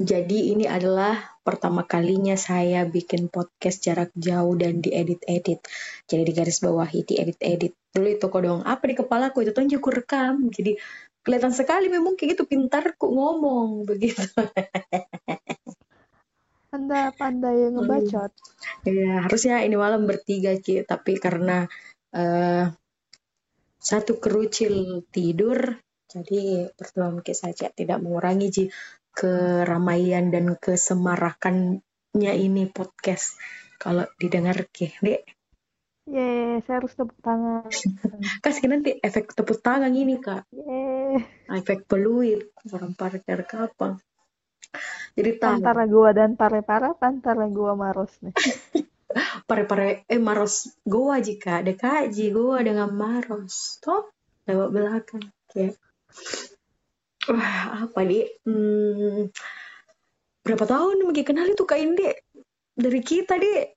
Jadi ini adalah pertama kalinya saya bikin podcast jarak jauh dan diedit-edit. Jadi di garis bawahi diedit-edit. Dulu itu kodong apa di kepalaku itu tunjuk rekam. Jadi kelihatan sekali memang kayak gitu pintarku ngomong begitu. Anda pandai ngebacot. Ya, harusnya ini malam bertiga Ki, tapi karena uh, satu kerucil tidur, jadi pertemuan Ki saja tidak mengurangi Ji keramaian dan kesemarakannya ini podcast kalau didengar ke dek Yeay, saya harus tepuk tangan. Kasih nanti efek tepuk tangan ini, Kak. Yeay. Efek peluit, orang parkir kapal. Jadi tahu. Antara gua dan pare-pare, antara gua maros nih. pare-pare, eh maros gua jika dekaji gua dengan maros. Toh, lewat belakang. Kayak Wah, apa di? Hmm, berapa tahun mungkin kenal itu Kak Indi? Dari kita, deh.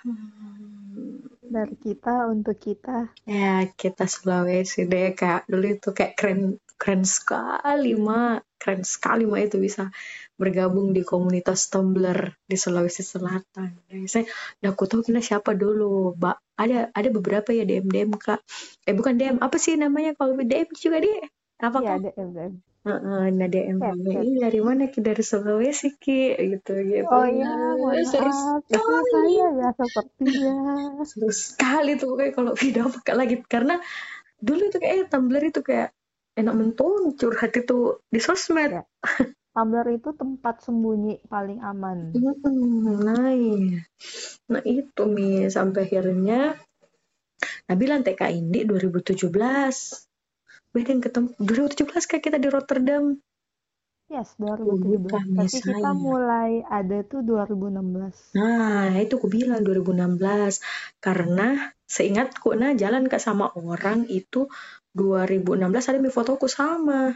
Hmm. Dari kita untuk kita. Ya, kita Sulawesi deh, Kak. Dulu itu kayak keren keren sekali, Ma. Keren sekali, Ma, itu bisa bergabung di komunitas Tumblr di Sulawesi Selatan. Saya udah aku tahu kena siapa dulu, Mbak. Ada ada beberapa ya DM DM Kak. Eh bukan DM, apa sih namanya kalau DM juga dia? Apa ya, DM DM. Uh, nah DM ya, ini dari mana ki? Dari Sulawesi ki? Gitu gitu. Oh iya. Mohon maaf itu saya ya sepertinya seru sekali tuh kayak kalau video pakai lagi. Karena dulu itu kayak Tumblr itu kayak enak menton curhat itu di sosmed. Ya. Tumblr itu tempat sembunyi paling aman. Nah iya. nah itu mi. Sampai akhirnya Nabila TK Indi 2017 Beda ketemu 2017 kan kita di Rotterdam. Yes, 2017. Bukan, Tapi kita mulai ada tuh 2016. Nah, itu aku bilang 2016. Karena seingatku, nah jalan ke sama orang itu 2016 ada mi fotoku sama.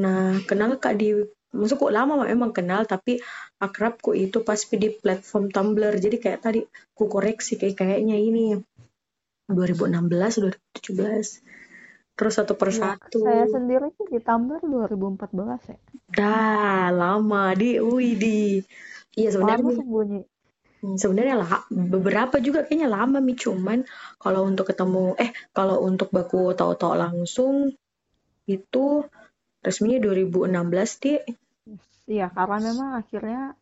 Nah, kenal kak di maksudku lama memang kenal tapi akrabku itu pas di platform Tumblr jadi kayak tadi ku koreksi kayak kayaknya ini 2016 2017 terus satu persatu. Ya, saya sendiri sih di Tumblr 2014 ya. Dah lama di Ui di. Iya sebenarnya. Lama sembunyi. Hmm, sebenarnya lah beberapa juga kayaknya lama mi cuman kalau untuk ketemu eh kalau untuk baku tahu-tahu langsung itu resminya 2016 di Iya karena memang akhirnya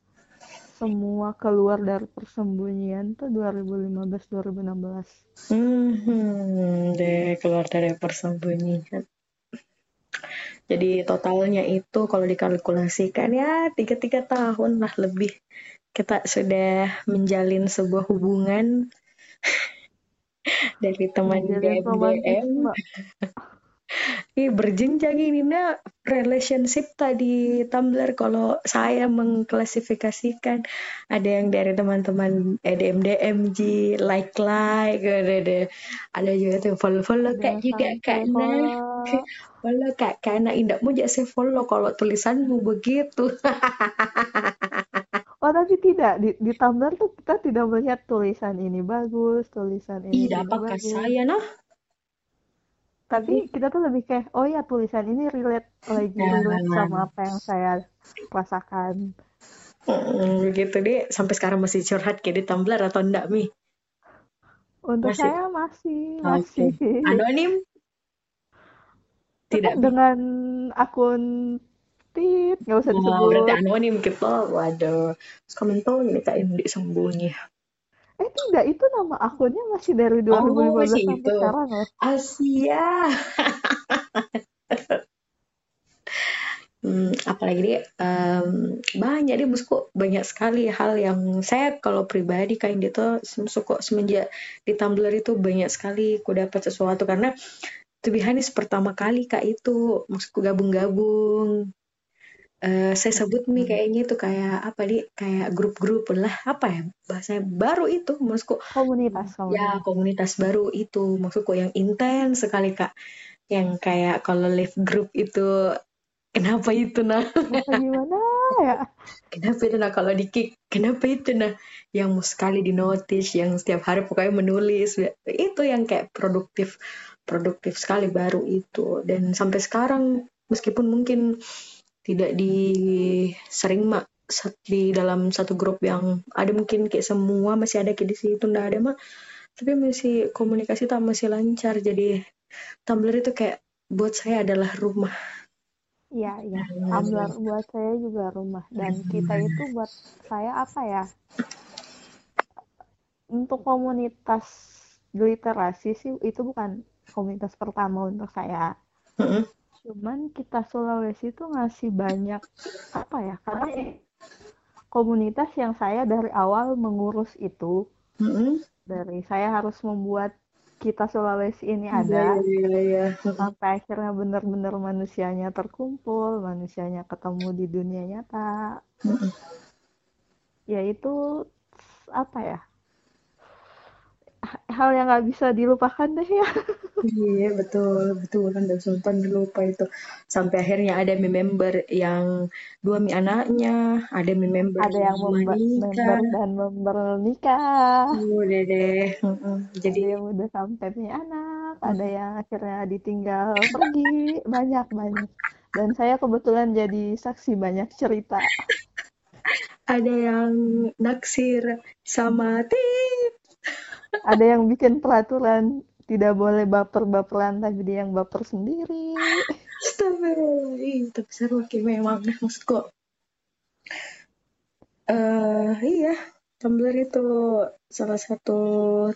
semua keluar dari persembunyian tuh 2015-2016. Hmm, deh keluar dari persembunyian. Jadi totalnya itu kalau dikalkulasikan ya tiga-tiga tahun lah lebih kita sudah menjalin sebuah hubungan dari teman BBM. Ih, berjenjang ini nah relationship tadi Tumblr kalau saya mengklasifikasikan. Ada yang dari teman-teman EDM DMG like like ada ada. Juga tuh follow follow kak juga karena follow kak karena indah mau jadi follow kalau tulisanmu begitu. Oh tapi tidak. Di, di Tumblr tuh kita tidak melihat tulisan ini bagus, tulisan ini tidak apakah saya nah tapi kita tuh lebih kayak oh ya tulisan ini relate lagi nah, relate sama apa yang saya rasakan. Gitu. Deh sampai sekarang masih curhat kayak di Tumblr atau enggak mi? Untuk masih. saya masih masih. Okay. anonim tidak dengan akun tit nggak usah disebut. oh, berarti anonim gitu. Waduh. Komentar ini kayak sembunyi Eh tidak, itu nama akunnya masih dari 2015 oh, masih sampai itu. sekarang ya. Asia. hmm, apalagi dia um, banyak dia musuh banyak sekali hal yang saya kalau pribadi kayak gitu suka semenjak di Tumblr itu banyak sekali ku dapat sesuatu karena to be honest pertama kali kak itu maksudku gabung-gabung Uh, saya sebut nih hmm. kayaknya itu kayak apa nih kayak grup-grup lah apa ya bahasa baru itu maksudku komunitas, komunitas ya komunitas. baru itu maksudku yang intens sekali kak. Yang kayak kalau live group itu kenapa itu nah? Gimana ya? Kenapa itu nah kalau di kick kenapa itu nah? Yang sekali di notice yang setiap hari pokoknya menulis itu yang kayak produktif produktif sekali baru itu. Dan sampai sekarang meskipun mungkin tidak di sering mak di dalam satu grup yang ada mungkin kayak semua masih ada kayak di situ ndak ada mak tapi masih komunikasi tak masih lancar jadi Tumblr itu kayak buat saya adalah rumah Iya, iya. Tumblr buat saya juga rumah. Dan kita itu buat saya apa ya? Untuk komunitas literasi sih itu bukan komunitas pertama untuk saya. Cuman kita Sulawesi itu ngasih banyak apa ya? Karena komunitas yang saya dari awal mengurus itu Mm-mm. dari saya harus membuat kita Sulawesi ini Iya, ada iya, iya. sampai akhirnya benar-benar manusianya terkumpul, manusianya ketemu di dunia nyata. Mm-mm. Ya itu apa ya? Hal yang nggak bisa dilupakan deh ya. Iya betul betul kan dan sumpah lupa itu sampai akhirnya ada member yang dua mi anaknya ada member Ada yang member, member dan member nikah. udah deh Mm-mm. Ada jadi yang udah sampai punya anak, ada yang akhirnya ditinggal pergi, banyak banyak. Dan saya kebetulan jadi saksi banyak cerita. ada yang naksir sama tip Ada yang bikin peraturan tidak boleh baper-baperan tapi dia yang baper sendiri. Astagfirullah Ih, tapi seru Ki memang maksudku eh iya Tumblr itu salah satu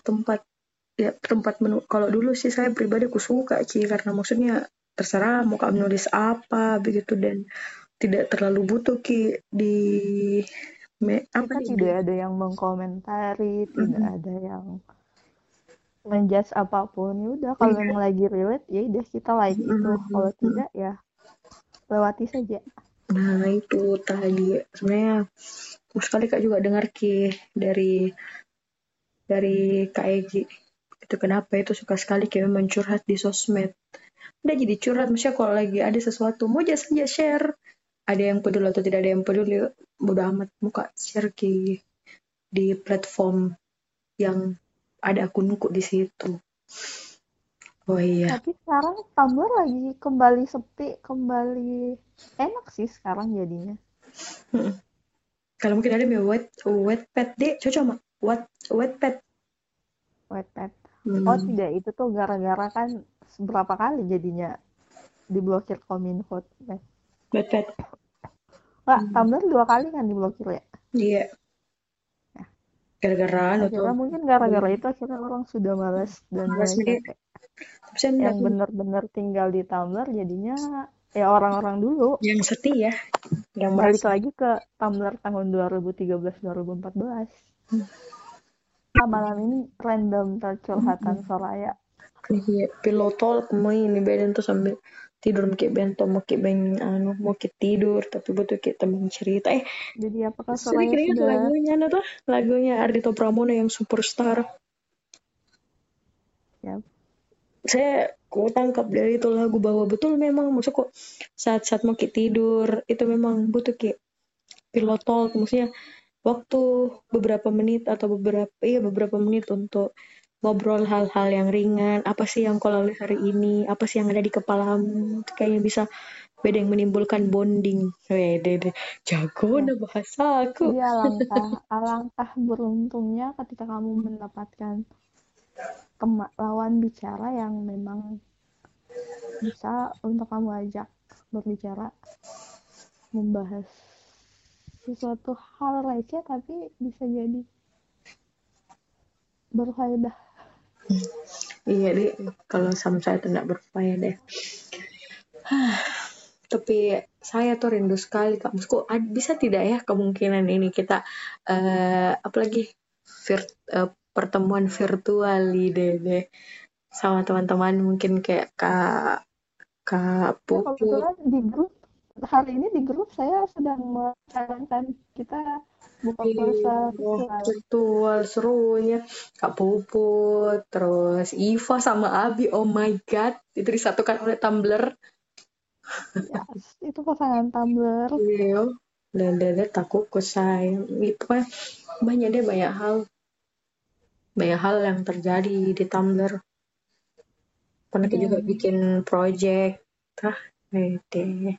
tempat ya tempat menu kalau dulu sih saya pribadi aku suka Ci karena maksudnya terserah mau kamu nulis apa begitu dan tidak terlalu butuh Ki di me, apa Kita nih, tidak ada yang mengkomentari, tidak ada yang menjudge apa pun. Ya udah kalau memang lagi relate ya udah kita like itu. Kalau tidak ya lewati saja. Nah itu tadi sebenarnya aku sekali kak juga dengar ki dari dari Kak Egi itu kenapa itu suka sekali kayak mencurhat di sosmed. Udah jadi curhat, maksudnya kalau lagi ada sesuatu mau aja saja share. Ada yang peduli atau tidak ada yang peduli, bodo amat muka share ki di platform yang ada akunku di situ. Oh iya. Tapi sekarang Tumblr lagi kembali sepi, kembali enak sih sekarang jadinya. Mm-mm. Kalau mungkin ada nih wet wetpad deh, cocok mak. What wetpad. Wattpad. Hmm. Oh tidak, itu tuh gara-gara kan berapa kali jadinya diblokir Kominfo. Eh, Wetpad. Nggak, Tumblr dua kali kan diblokir ya. Iya. Ya. Gara-gara anu tuh. Mungkin gara-gara itu akhirnya orang sudah malas dan Malas Yang benar-benar tinggal di Tumblr jadinya ya orang-orang dulu yang setia, yang balik lagi ke Tumblr tahun 2013-2014. Hmm. Nah, malam ini random tercurhatan Soraya. Iya, pilotol main ini beden tuh sambil tidur kayak bento kayak beng anu kayak tidur tapi butuh kayak temen cerita. Eh Jadi apakah Soraya ingat sudah lagunya anu tuh lagunya Ardito Pramono yang superstar. Ya. Saya ku tangkap dari itu lagu bahwa betul memang maksudku saat-saat mau tidur itu memang butuh kayak pilot talk maksudnya waktu beberapa menit atau beberapa iya beberapa menit untuk ngobrol hal-hal yang ringan apa sih yang kau lalui hari ini apa sih yang ada di kepalamu kayaknya bisa beda yang menimbulkan bonding Wede jago Ya. nah bahasa aku Jadi alangkah alangkah beruntungnya ketika kamu mendapatkan lawan bicara yang memang bisa untuk kamu ajak berbicara membahas sesuatu hal receh tapi bisa jadi berfaedah. Iya deh, kalau sama saya tuh nggak berfaedah. Tapi saya tuh rindu sekali kak. Bisa tidak ya kemungkinan ini kita eh apalagi vir- eh, pertemuan virtual deh deh sama teman-teman mungkin kayak kak kak Ya, Pupu. kebetulan di grup hari ini di grup saya sedang menyarankan kita buka puasa Oh, virtual. serunya Kak Pupu terus Iva sama Abi oh my god itu disatukan oleh Tumblr Ya, itu pasangan Tumblr. Iya, dan dan takut ke saya. Itu kan banyak deh banyak hal, banyak hal yang terjadi di Tumblr. Pernah kita juga bikin project, ah, deh.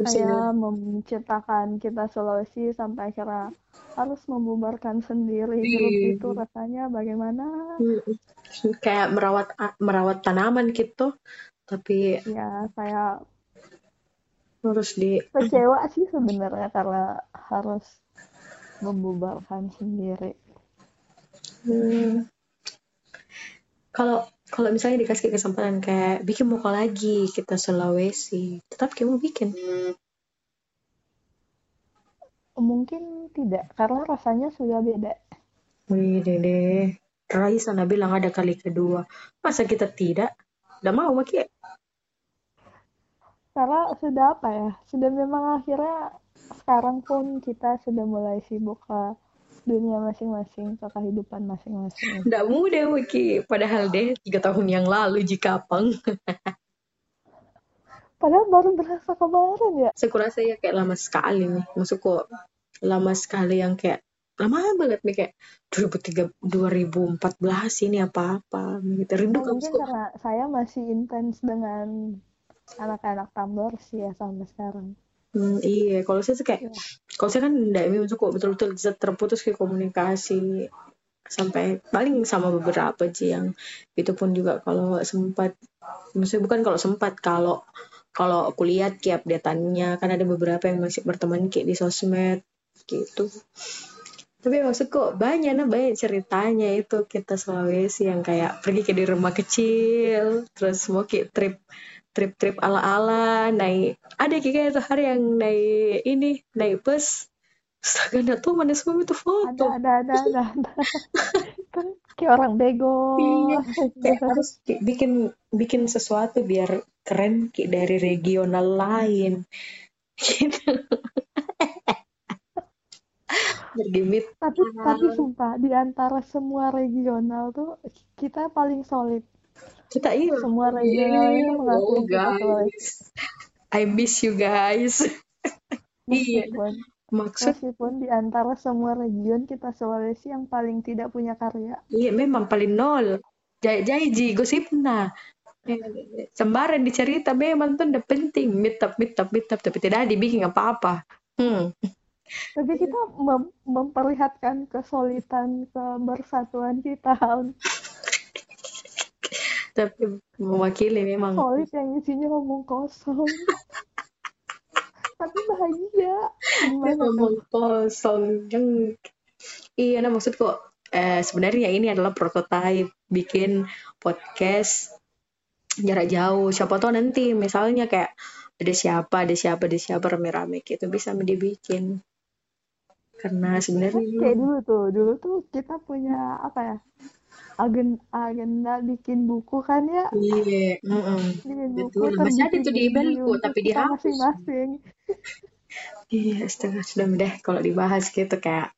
Saya menciptakan kita Sulawesi sampai akhirnya harus membubarkan sendiri grup Iya. itu. Rasanya bagaimana? Kayak merawat merawat tanaman gitu. Tapi ya saya harus di kecewa sih sebenarnya karena harus membubarkan sendiri. Hmm. Kalau kalau misalnya dikasih kesempatan kayak bikin muka lagi kita Sulawesi, tetap kamu bikin. mungkin tidak karena rasanya sudah beda Wih Raisa sana bilang ada kali kedua. Masa kita tidak? Udah mau maki? karena sudah apa ya sudah memang akhirnya sekarang pun kita sudah mulai sibuk ke dunia masing-masing ke kehidupan masing-masing Nggak mudah maki. Padahal deh tiga tahun yang lalu jika pang. padahal baru berasa kemarin ya Saya kurasa ya kayak lama sekali nih. Maksudku lama sekali yang kayak lama banget nih kayak 2003 2014 ini apa-apa gitu rindu kamu mungkin karena saya masih intens dengan anak-anak Tumblr sih ya sampai sekarang Hmm, iya, kalau saya tuh kayak, Iya. kalau saya kan enggak ini kok betul-betul terputus ke komunikasi sampai paling sama beberapa sih yang itu pun juga kalau sempat, maksudnya bukan kalau sempat kalau kalau aku lihat kayak update-annya kan ada beberapa yang masih berteman kayak di sosmed gitu. Tapi maksudku banyak nah banyak ceritanya itu kita Sulawesi yang kayak pergi ke di rumah kecil, terus mau kayak trip trip-trip ala-ala naik ada kayak tuh hari yang naik ini naik bus Astaga, nggak tuh mana semua itu ada foto. ada ada ada, ada. kan kayak orang bego Iya, kayak harus bikin bikin sesuatu biar keren kayak dari regional lain. Gitu. Bergimit. tapi tapi sumpah di antara semua regional tuh kita paling solid Kita iya. semua regional itu mengakui Oh, kita Sulawesi guys. I miss you guys. Iya. Maksud meskipun di antara semua region kita Sulawesi yang paling tidak punya karya Iya memang paling nol. Jai jai ji gosipna. Eh, Sembarang dicerita memang tuh udah penting. Meet up, meet up, meet up. Tapi tidak dibikin apa-apa. Hmm. tapi kita mem- memperlihatkan kesulitan kebersatuan kita Tapi mewakili memang. solid yang isinya ngomong kosong tapi bahagia gimana Ngomong kosong. Jeng. Iya, nah maksudku eh, sebenarnya ini adalah prototype bikin podcast jarak jauh. Siapa tahu nanti misalnya kayak ada siapa, ada siapa, ada siapa rame-rame gitu bisa dibikin. Karena sebenarnya kayak dulu tuh dulu tuh kita punya apa ya agen agenda bikin buku kan ya Iya, mm-mm. bikin buku Betul, masih ada tuh di untuk tapi dihapus. masing-masing Iya, astaga, sudah deh kalau dibahas gitu kayak.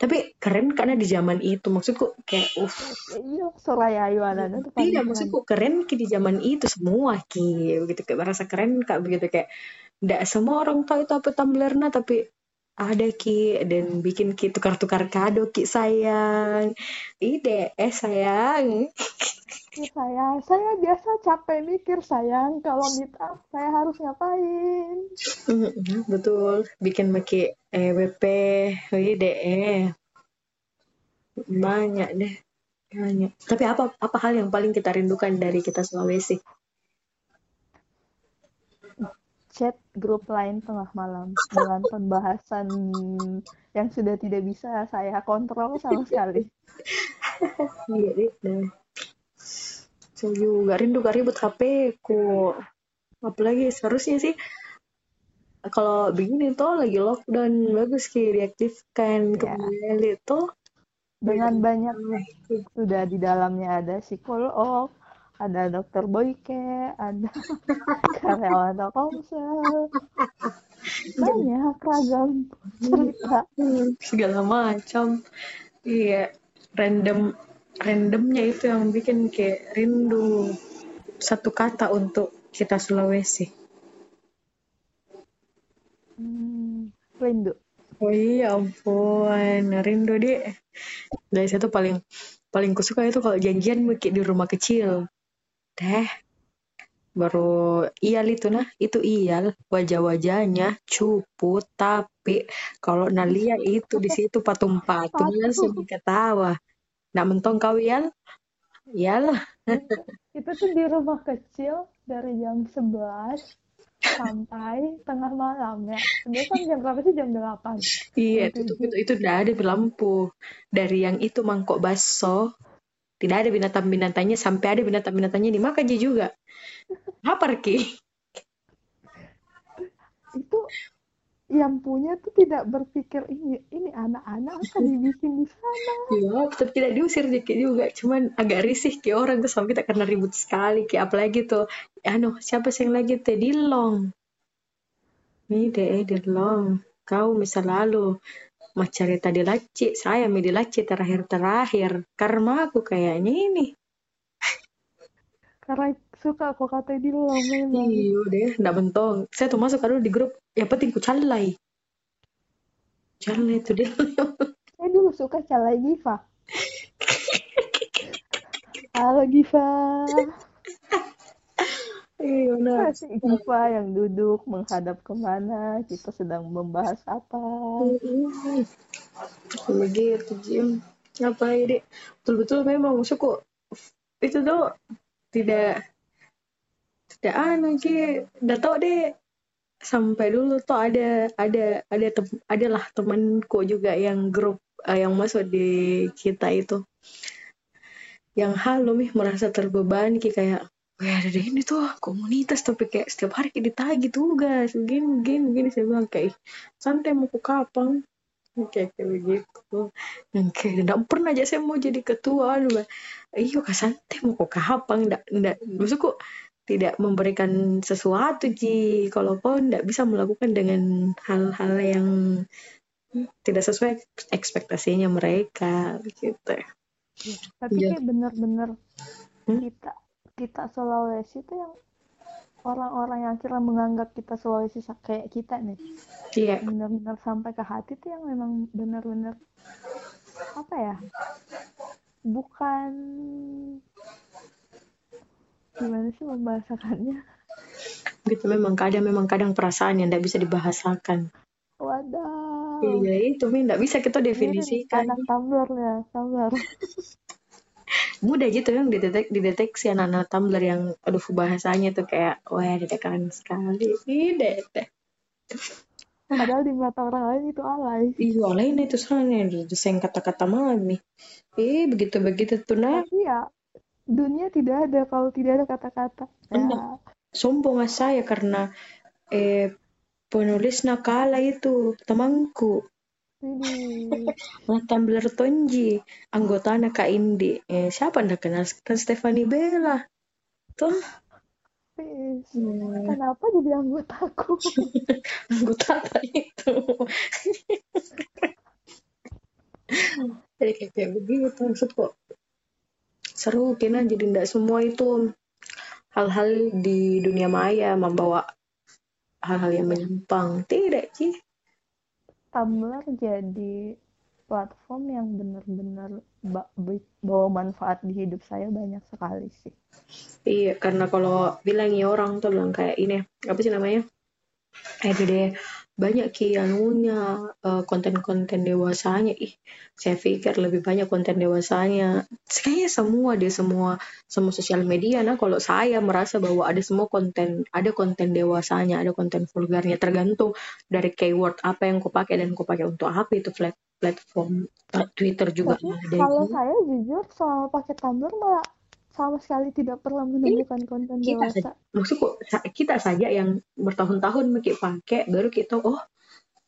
Tapi keren karena di zaman itu, maksudku kayak, uff. iya Soraya Ayu tuh paling Tidak, keren maksudku keren ki di zaman itu semua ki, begitu kayak merasa keren kak begitu kayak. Tidak semua orang tahu itu apa Tumblr nah, tapi ada ki dan bikin ki tukar-tukar kado ki sayang. Ide, eh sayang. Ih, sayang saya biasa capek mikir sayang kalau meet up saya harus ngapain Betul, bikin maki EWP, ide eh. Banyak deh. Banyak. Tapi apa apa hal yang paling kita rindukan dari kita Sulawesi? Chat grup lain tengah malam dengan pembahasan yang sudah tidak bisa saya kontrol sama sekali. Iya itu. Saya juga rindu gak ribut HP ku. Apalagi seharusnya sih kalau begini tuh lagi lockdown bagus ki diaktifkan Ya. kembali tuh Dengan banyak sudah di dalamnya ada psikolog, ada dokter Boyke, ada karyawan Telkomsel, banyak ragam cerita. Segala macam. Iya random randomnya itu yang bikin kayak rindu satu kata untuk kita Sulawesi. Hmm, rindu. oh iya ampun. Rindu deh dari situ paling paling kusuka itu kalau janjian kayak di rumah kecil teh baru iyal itu nah itu iyal wajah-wajahnya cupu tapi kalau nalia itu di situ patung-patung langsung ketawa nak mentong kau iyal iyalah itu tuh di rumah kecil dari jam 11 sampai tengah malam ya. Sebenarnya kan jam berapa sih? Jam 8. Iya, itu, itu, itu, itu udah ada lampu. Dari yang itu mangkok baso, tidak ada binatang-binatangnya, sampai ada binatang-binatangnya dimakan juga. Apa Ki? itu yang punya tuh tidak berpikir ini ini anak-anak akan dibikin di sana. Iya, tetap tidak diusir dikit juga. Cuman agak risih ke orang tuh sampai tak kena ribut sekali. Kayak apalagi tuh, anu siapa sih yang lagi teh Dilong. Ini deh Dilong. Kau misal lalu mau cerita di laci, saya di laci terakhir-terakhir. Karena aku kayaknya ini. Karena suka kok kata di lo memang. Iya deh nggak bentong. Saya tuh masuk kalau di grup ya penting ku calai. Calai itu dia. Saya dulu suka calai Giva. Halo Giva Iya, nah. Giva yang duduk menghadap ke mana, kita sedang membahas apa. Begitu, Jim. Apa ini? Betul-betul memang suku itu tuh tidak tidak anu udah tau deh sampai dulu tuh ada ada ada tem, adalah temanku juga yang grup uh, yang masuk di kita itu yang halu nih merasa terbebani kayak Wah ada deh ini tuh komunitas tapi kayak setiap hari kita ditagi tugas gini gini gini saya bilang kayak santai mau ke kapan kayak kayak begitu. Dan kayak tidak pernah aja saya mau jadi ketua. Aduh iyo kak santai mau ke kapan ndak ndak. Maksudku tidak memberikan sesuatu Ji. Kalau kau tidak bisa melakukan dengan hal-hal yang tidak sesuai ekspektasinya mereka gitu. Tapi ya. kayak benar-benar hmm? kita kita Sulawesi itu yang orang-orang yang kira menganggap kita Sulawesi kayak kita nih. Iya. Benar-benar sampai ke hati tuh yang memang benar-benar apa ya? Bukan gimana sih membahasakannya? Gitu memang kadang memang kadang perasaan yang tidak bisa dibahasakan. Wadah iya itu tidak bisa kita definisikan. anak Tumblr ya Tumblr mudah gitu yang didetek dideteksi anak-anak Tumblr yang aduh bahasanya tuh kayak wah dedekan sekali deh padahal di mata orang lain itu alay iya alay itu soalnya desain kata-kata mami eh begitu begitu tuh nah iya dunia tidak ada kalau tidak ada kata-kata. Ya. Sombong saya karena eh, penulis nakala itu temanku. Nah, Tumblr Tonji, anggota Naka Indi. Eh, siapa anda kenal? Kan Stephanie Bella. Tuh. Hmm. Kenapa jadi anggotaku? anggota apa itu? jadi kayak begitu maksudku seru kena jadi tidak semua itu hal-hal di dunia maya membawa hal-hal yang menyimpang tidak sih Tumblr jadi platform yang benar-benar bawa manfaat di hidup saya banyak sekali sih. Iya karena kalau bilang ya orang tuh bilang kayak ini apa sih namanya? Eh deh banyak ki anunya uh, konten-konten dewasanya. Ih saya pikir lebih banyak konten dewasanya. Kayaknya semua deh semua semua sosial media. Nah kalau saya merasa bahwa ada semua konten ada konten dewasanya ada konten vulgarnya tergantung dari keyword apa yang kupakai dan kupakai untuk apa itu platform uh, Twitter juga Tapi, kalau saya jujur soal pakai Tumblr malah sama sekali tidak pernah menemukan ini, konten kita dewasa. Saja, maksudku kita saja yang bertahun-tahun pakai pakai baru kita oh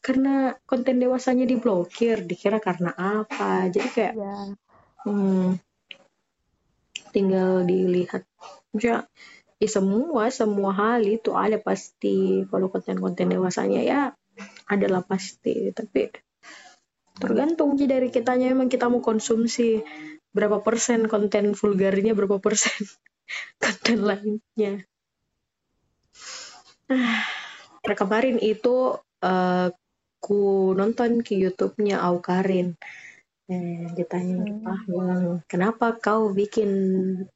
karena konten dewasanya diblokir dikira karena apa. Jadi kayak ya. hmm, tinggal dilihat. Misalnya ya semua semua hal itu ada pasti. Kalau konten-konten dewasanya ya adalah pasti. Tapi tergantung sih dari kitanya. Emang kita mau konsumsi berapa persen konten vulgarnya berapa persen konten lainnya? Nah kemarin itu uh, ku nonton ke YouTube-nya Aukarin eh, ditanya Hmm. ah bilang kenapa kau bikin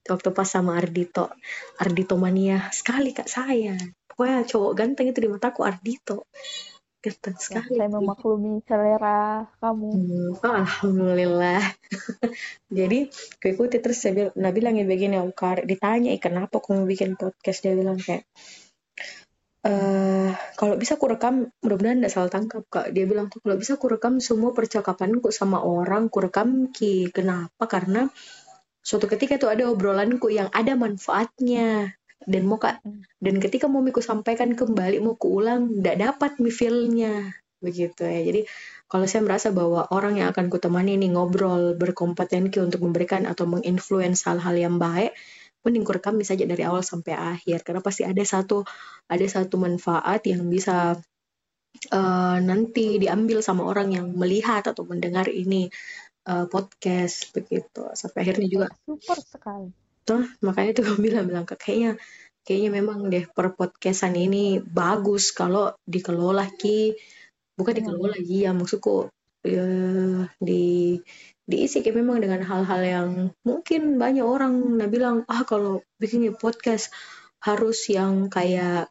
waktu pas sama Ardito Ardito mania sekali kak saya. Pokoknya cowok ganteng itu di mataku Ardito ganteng Ya, sekali. saya memaklumi selera kamu. Hmm, oh, alhamdulillah. Jadi ikuti terus saya bilang nah bilang ya begini om Kar ditanya eh, kenapa kamu bikin podcast? Dia bilang kayak eh kalau bisa aku rekam mudah-mudahan tidak salah tangkap kak. Dia bilang tuh kalau bisa aku rekam semua percakapanku sama orang ku rekam ki kenapa? Karena suatu ketika tuh ada obrolanku yang ada manfaatnya dan mau kak Hmm. dan ketika mau miku sampaikan kembali mau kuulang tidak dapat mi feel-nya begitu ya jadi kalau saya merasa bahwa orang yang akan kutemani ini ngobrol berkompetensi untuk memberikan atau menginfluence hal-hal yang baik mending ku rekam saja dari awal sampai akhir karena pasti ada satu ada satu manfaat yang bisa eh, nanti diambil sama orang yang melihat atau mendengar ini eh, podcast begitu sampai akhirnya juga Super sekali. Tuh makanya tuh gue bilang bilang kayaknya kayaknya memang deh per podcastan ini bagus kalau dikelola ki bukan Hmm. dikelola lagi ya maksudku eh, di diisi kayak memang dengan hal-hal yang mungkin banyak orang nah bilang ah kalau bikin podcast harus yang kayak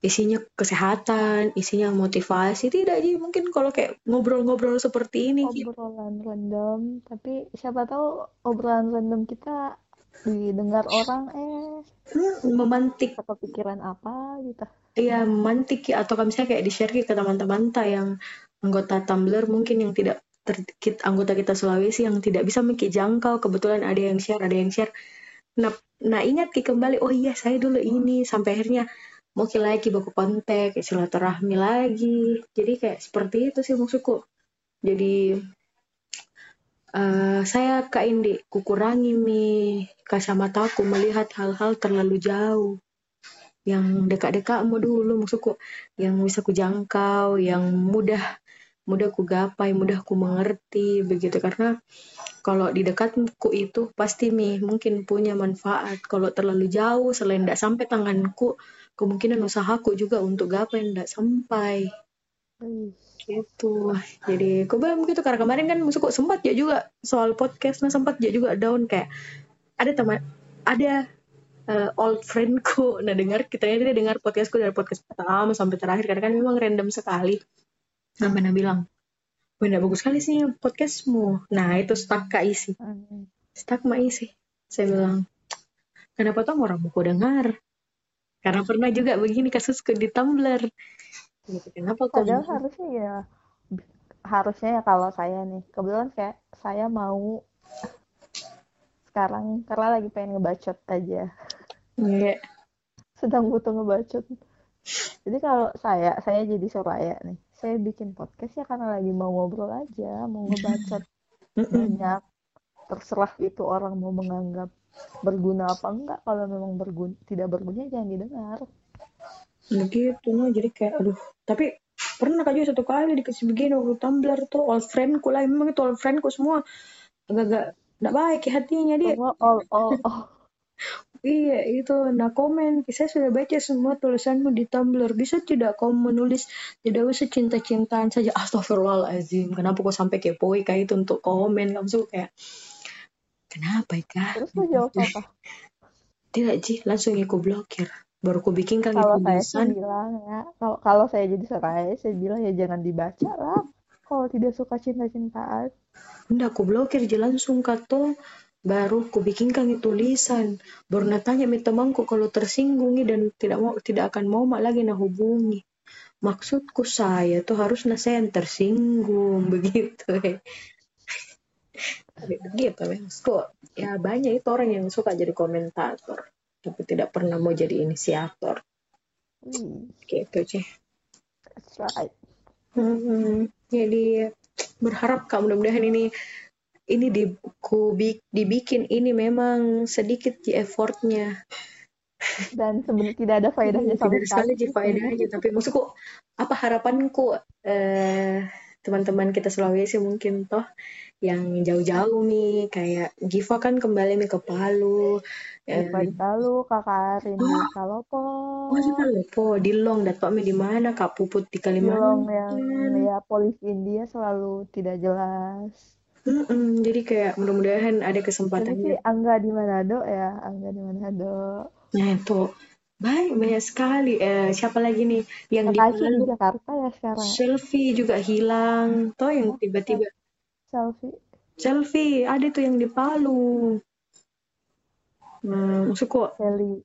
isinya kesehatan, isinya motivasi. Tidak sih, mungkin kalau kayak ngobrol-ngobrol seperti ini gitu. Obrolan random, tapi siapa tahu obrolan random kita didengar orang eh Hmm, memantik. bisa kepikiran apa gitu. ya memantik. Ya, atau misalnya kayak di-share ke teman-teman ta yang anggota Tumblr mungkin yang tidak ter, kit- anggota kita Sulawesi yang tidak bisa mungkin jangkau kebetulan ada yang share ada yang share. Nah nah ingat ki kembali oh iya saya dulu ini. Sampai akhirnya mau ki lagi baku kontak silaturahmi lagi. Jadi kayak seperti itu sih maksudku. Jadi eh, saya Kak Indi kukurangi mi. Kacamataku melihat hal-hal terlalu jauh. Yang dekat-dekatmu dulu maksudku. Yang bisa ku jangkau yang mudah mudah ku gapai mudah ku mengerti begitu. Karena kalau di dekatku itu pasti mi mungkin punya manfaat. Kalau terlalu jauh selain tidak sampai tanganku kemungkinan usahaku juga untuk gapai tidak sampai. Wih, gitu. Jadi aku bilang begitu karena kemarin kan maksudku sempat ya juga soal podcast nah sempat ya juga down kayak ada teman ada eh, old friendku. Nah dengar kita dia dengar podcastku dari podcast pertama sampai terakhir karena kan memang random sekali sampai nah bilang Wah, bagus sekali sih podcastmu. Nah, itu stuck kak isi. Stuck mak isi. Saya bilang, kenapa tuh orang mau dengar? Karena pernah juga begini kasusku di Tumblr. Gitu, kenapa kok Padahal harusnya ya harusnya ya kalau saya nih kebetulan kayak saya mau sekarang karena lagi pengen ngebacot aja Iya. sedang butuh ngebacot jadi kalau saya saya jadi Soraya nih saya bikin podcast ya karena lagi mau ngobrol aja mau ngebacot banyak terserah itu orang mau menganggap berguna apa enggak kalau memang berguna tidak berguna jangan didengar Begitu, nah, jadi kayak, aduh. Tapi pernah juga satu kali dikasih begini waktu Tumblr tuh, old friendku lah. Memang itu old friendku semua agak-agak nggak baik ya hatinya dia. all all all Iya itu, nah komen, saya sudah baca semua tulisanmu di Tumblr. Bisa tidak kau menulis tidak usah cinta-cintaan saja? Astagfirullahaladzim, kenapa kau sampai kepoin kayak itu untuk komen? Kamu suka kayak, kenapa Ika? terus lu jawab apa Tidak Ji, langsung aku blokir. Baru ku bikin kan kalau saya sih tulisan. bilang ya kalau kalau saya jadi Soraya saya bilang ya jangan dibaca lah kalau tidak suka cinta-cintaan Nggak, aku blokir je langsung kato. Baru ku bikinkan itu tulisan. Baru natanya mi temanku kalau tersinggungi dan tidak mau tidak akan mau mak lagi nah hubungi. Maksudku saya tuh harus saya yang tersinggung begitu. eh. Begitu maksudku. Ya banyak itu orang yang suka jadi komentator. Tapi tidak pernah mau jadi inisiator. Wih, Gitu that's right Hmm, jadi berharap kak mudah-mudahan ini ini di, dibikin ini memang sedikit di effortnya. Dan sebenarnya tidak ada faedahnya sama tidak sekali. di faedahnya tapi maksudku apa harapanku eh, teman-teman kita Sulawesi mungkin toh yang jauh-jauh nih kayak Giva kan kembali nih ke Palu eh, Diva di Palu, Kakak Arin di Salopo, oh sudah lupa di Long mi di mana Kak Puput di Kalimantan. yang budaya polisi India selalu tidak jelas Mm-mm, jadi kayak mudah-mudahan ada ini sih kesempatannya Angga di Manado ya Angga di Manado. Nah itu. Banyak banyak sekali. Eh, siapa lagi nih yang di di Jakarta ya sekarang selfie juga hilang. Toh yang tiba-tiba. Selfie. Selfie ada tuh yang di Palu. Nah maksudku Sally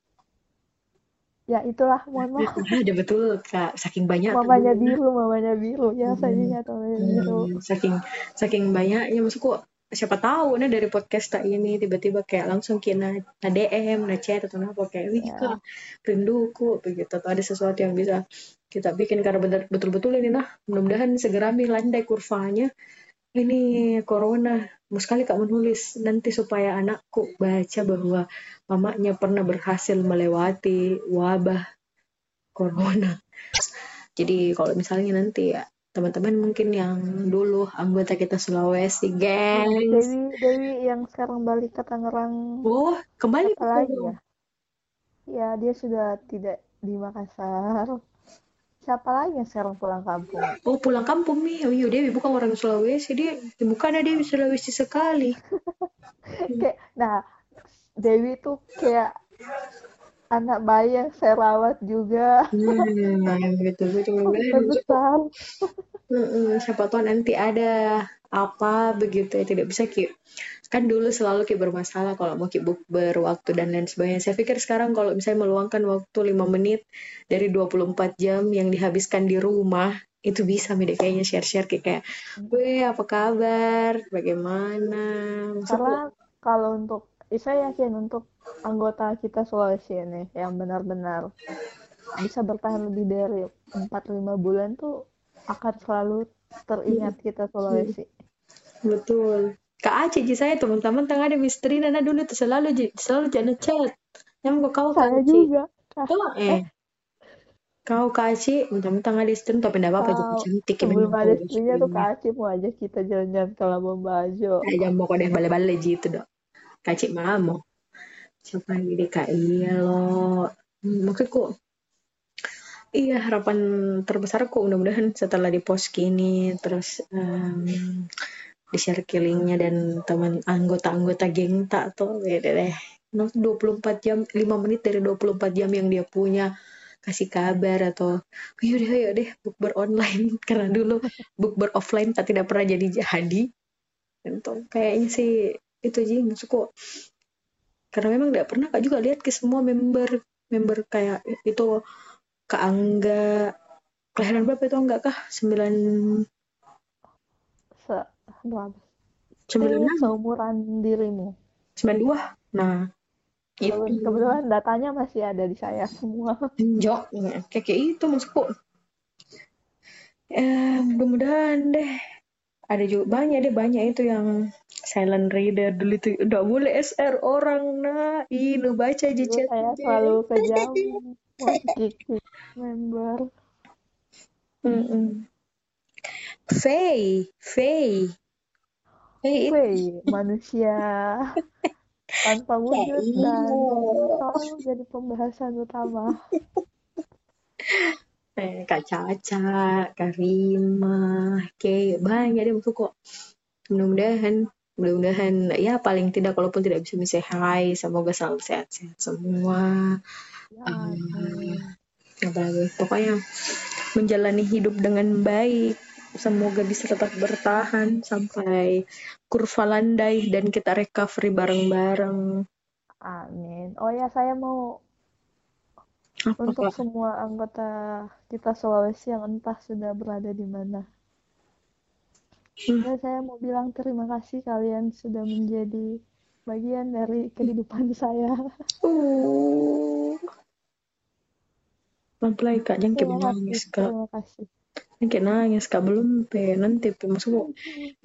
ya itulah mohon maaf. ada betul kak. Saking banyak tuh. Mamanya dulu. biru mamanya biru. Ya saya ingat mamanya biru. Hmm, saking saking banyaknya maksudku siapa tahu nah dari podcast tak ini tiba-tiba kayak langsung kena na DM na chat atau apa kayak wih Ya. kak rinduku begitu. Atau ada sesuatu yang bisa kita bikin karena bener- betul-betul ini nah mudah-mudahan segera landai kurvanya. Ini corona sekali kak menulis. Nanti supaya anakku baca bahwa mamanya pernah berhasil melewati wabah corona. Jadi kalau misalnya nanti ya teman-teman mungkin yang dulu anggota kita Sulawesi, gengs. Dewi Dewi yang sekarang balik ke Tangerang. Oh, kembali ke lagi ya? Ya dia sudah tidak di Makassar siapa lagi yang sekarang pulang kampung Oh, pulang kampung nih. Oh iya, Dewi bukan orang Sulawesi. Dia bukan Dewi Sulawesi sekali. kayak nah Dewi tuh kayak anak bayi yang saya rawat juga Hmm, sampai bilang, besar "Mm-mm, siapa tahu nanti ada apa begitu ya. Tidak bisa Ki. Kan dulu selalu Ki bermasalah kalau mau Ki bukber waktu dan lain sebagainya. Saya pikir sekarang kalau misalnya meluangkan waktu 5 menit dari 24 jam yang dihabiskan di rumah, itu bisa Mide kayaknya share-share Ki, kayak, weh apa kabar, bagaimana. Maksudku, karena kalau untuk saya yakin untuk anggota kita Sulawesi ini yang benar-benar bisa bertahan lebih dari 4-5 bulan tuh akan selalu teringat kita Sulawesi betul. Kak Aci, Ji, saya teman-teman tengah ada misteri Nana dulu tuh selalu Ji, selalu jangan chat. Yang kau Kak saya Aci. juga Kak. Tuh, eh. Kau Kak Aci, teman-teman ada istri tapi enggak apa-apa jadi cantik ya memang ada kau istrinya tuh. Kak Acip mau ajak kita jalan-jalan ke Labuan Bajo Kayak jam kau deh bale-bale gitu dok. Kak Aci mau. Deh Kak Iya loh. Hmm, maksudku Iya, harapan terbesarku mudah-mudahan setelah di post gini, terus di circlingnya dan teman anggota-anggota geng tak tuh, beda deh. No, 24 jam, 5 menit dari 24 jam yang dia punya, kasih kabar atau, ayo deh, ayo deh, bukber online. Karena dulu bukber offline tak tidak pernah jadi jadi. Untuk kayaknya sih, itu aja maksudku. Karena memang tidak pernah kak juga lihat ke semua member, member kayak itu Kak Angga kelahiran berapa itu Angga kah? 9 Berapa? Eh, 96 seumuran dirimu 92. Nah, itu Kebetulan datanya masih ada di saya semua Jok, kayak kayak itu maksudku. Eh, mudah-mudahan deh. Ada juga banyak deh banyak itu yang silent reader dulu itu udah boleh SR orang nah ini baca aja chat saya selalu kick member Mm-mm. Faye, Faye, Faye Wey, manusia tanpa wujud dan iya. selalu jadi pembahasan utama eh, Kak Caca, Kak Rima, kayak banyak deh maksudku kok. Mudah-mudahan, mudah-mudahan ya paling tidak kalaupun tidak bisa bisa hai, semoga selalu sehat-sehat semua. ya Um, apalagi pokoknya menjalani hidup dengan baik. Semoga bisa tetap bertahan sampai kurva landai dan kita recovery bareng-bareng. amin oh ya saya mau Apa untuk semua anggota kita Sulawesi yang entah sudah berada di mana Hmm. ya saya mau bilang terima kasih kalian sudah menjadi bagian dari kehidupan saya Uh. Pelan-pelan Kak, jangan kayak terima kasih nangis Kak. terima kasih kayak nangis Kak, belum pe. Nanti pe, maksudku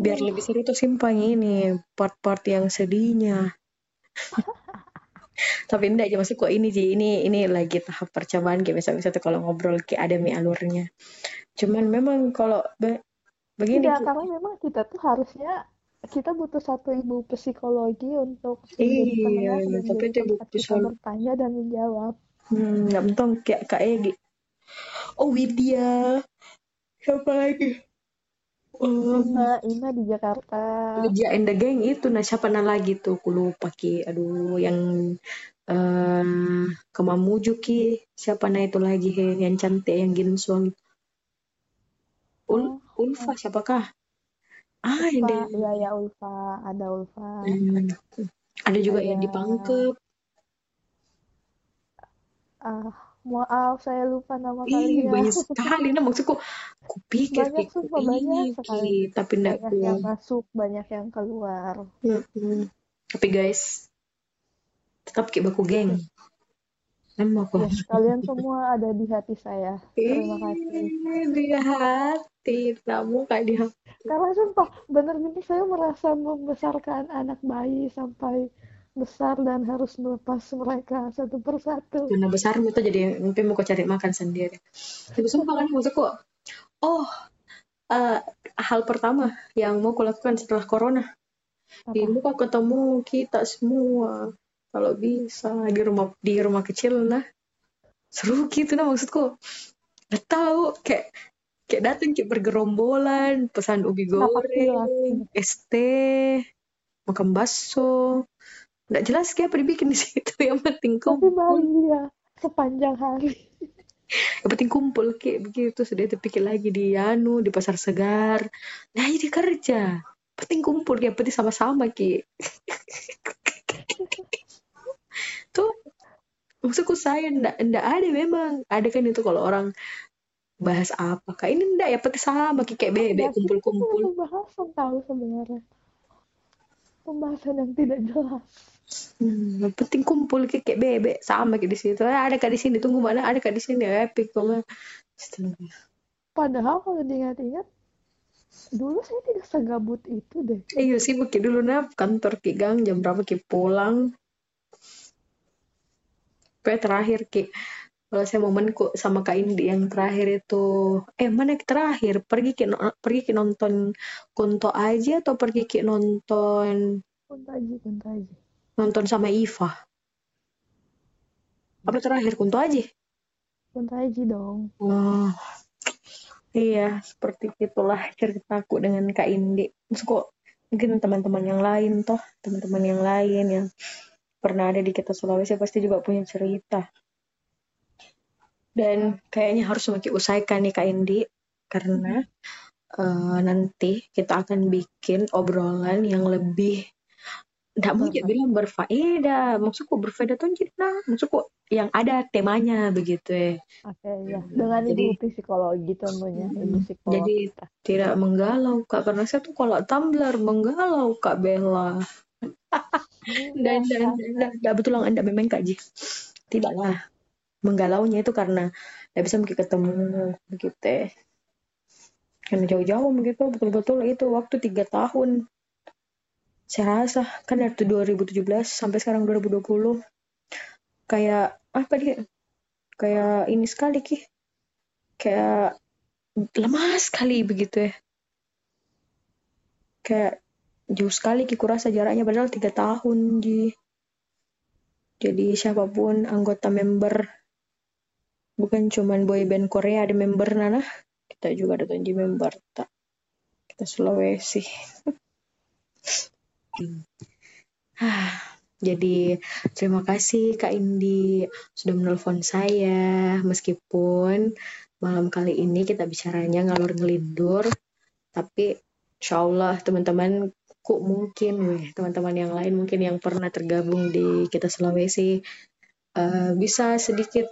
biar lebih seru tuh simpan ini part-part yang sedihnya. Tapi enggak aja maksudku ini sih ini ini lagi tahap percobaan kayak biasa-biasa tuh kalau ngobrol kayak ada mi alurnya. Cuman memang kalau be- begini Tidak, karena memang kita tuh harusnya kita butuh satu ibu psikologi untuk Iya, dan tapi itu ibu tempat kita psikolog. bertanya dan menjawab. Hmm, nggak betul kayak Kak Egi. Oh Widya. Siapa lagi? Ima, Ima di Jakarta. Ija and the Gang itu nah siapa nah lagi tuh? Aku lupa ki. Aduh yang eh ke Mamuju ki. Siapa nah itu lagi he yang cantik yang Ginsuang Ul Oh, Ulfa siapakah? Ah Ulfa, yang iya ya Ulfa, ada Ulfa. Hmm. ada juga yang Ada- di Pangkep Ah, maaf saya lupa nama Ih, kalian. banyak sekali nah maksudku aku pikir Banyak, Ki, sumpah, ini banyak Ki, sekali. tapi enggak Banyak yang masuk, banyak yang keluar. Mm-mm. Tapi guys, tetap ki baku geng. Nama aku. Yes, kalian semua ada di hati saya. Terima kasih. Ih, Di hati, kamu kayak di hati. Karena sumpah, bener-bener saya merasa membesarkan anak bayi sampai besar dan harus melepas mereka satu persatu. Karena besar itu jadi mungkin mau cari makan sendiri. Tapi sumpah kan maksudku, oh, eh, hal pertama yang mau kulakukan setelah corona, ini kok ketemu kita semua. Kalau bisa di rumah di rumah kecil nah seru gitu nah maksudku. Gak tahu kayak kayak datang kayak bergerombolan pesan ubi goreng es teh makan bakso nggak jelas kayak apa dibikin di situ yang penting Tapi kumpul. bahagia sepanjang hari. yang penting kumpul kayak begitu. Sudah itu pikir lagi di anu di pasar segar. Nah jadi kerja. Penting kumpul yang penting sama-sama ki tuh maksudku saya ndak ndak ada memang. Ada kan itu kalau orang bahas apa. Kayak ini ndak ya penting sama ki kayak bebek kita kumpul-kumpul. pembahasan tahu sebenarnya. Pembahasan yang tidak jelas. Hmm, yang penting kumpul kayak kayak bebek sama kayak di situ. Eh, ada kak di sini tunggu mana? Ada kak di sini epic kok. Astaga. Padahal kalau diingat-ingat, dulu saya tidak segabut itu deh. Eh, iya sih Ki dulu nah kantor Ki Gang jam berapa Ki pulang. Pokoknya terakhir Ki kalau saya momenku sama Kak Indi yang terakhir itu eh mana yang terakhir pergi no- pergi Ki nonton Kunto aja atau pergi Ki nonton Kuntaji, Kuntaji. Nonton sama Iva apa terakhir Kunto aja Kuntaji dong. Wah, iya seperti itulah ceritaku dengan Kak Indi. Terus kok mungkin teman-teman yang lain toh, teman-teman yang lain yang pernah ada di kita Sulawesi pasti juga punya cerita. Dan kayaknya harus semakin usahakan nih Kak Indi karena eh, nanti kita akan bikin obrolan yang lebih Nggak mau ya bilang berfaedah, maksudku berfaedah tuh jadi nah, maksudku yang ada temanya begitu ya. Oke, ya. Dengan Jadi- ibu psikologi tentunya, ibu Hmm, psikolog jadi tidak menggalau kak. Karena saya tuh kalau Tumblr menggalau kak Bella. Dan dan dan dan betul lah anda memang kak Ji. Tidaklah menggalaunya itu karena tidak bisa mungkin ketemu begitu karena jauh-jauh begitu betul-betul itu waktu tiga tahun saya rasa kan dari 2017 sampai sekarang 2020 kayak apa dia? Kayak ini sekali ki. Kayak lemas sekali begitu ya. Kayak jauh sekali ki kurasa jaraknya. Padahal tiga tahun ji. Jadi siapa pun anggota member bukan cuman boy band Korea ada member nana. Kita juga ada tunji member tak. Kita Sulawesi jadi terima kasih Kak Indi sudah menelpon saya. Meskipun malam kali ini kita bicaranya ngalur ngelindur tapi insya Allah teman-teman kok mungkin weh teman-teman yang lain mungkin yang pernah tergabung di kita Sulawesi eh, bisa sedikit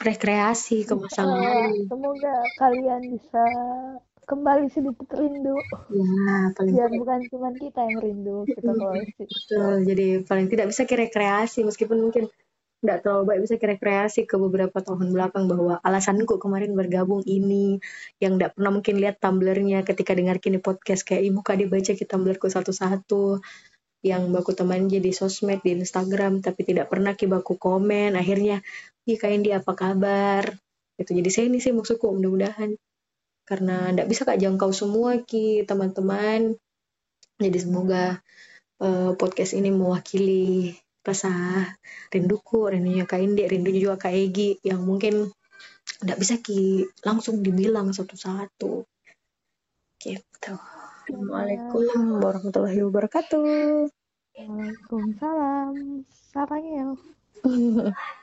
rekreasi ke masa lalu. semoga kalian bisa kembali sedikit rindu. ya paling tidak bukan cuma kita yang rindu, kita. Betul, jadi paling tidak bisa ke rekreasi meskipun mungkin tidak terlalu baik bisa ke rekreasi ke beberapa tahun belakang bahwa alasanku kemarin bergabung ini yang tidak pernah mungkin lihat tumblernya ketika dengar kini podcast kayak ibu kak dibaca ke tumblerku satu-satu yang baku teman jadi sosmed di Instagram tapi tidak pernah ki baku komen akhirnya ih kak Indi apa kabar itu jadi saya ini sih maksudku mudah-mudahan karena tidak bisa kak jangkau semua ki teman-teman jadi semoga eh, podcast ini mewakili rasa rinduku, rindunya Kak Indi, rindunya juga Kak Egi yang mungkin tidak bisa ki langsung dibilang satu-satu. Gitu. Assalamualaikum warahmatullahi wabarakatuh. Waalaikumsalam. Sarangil.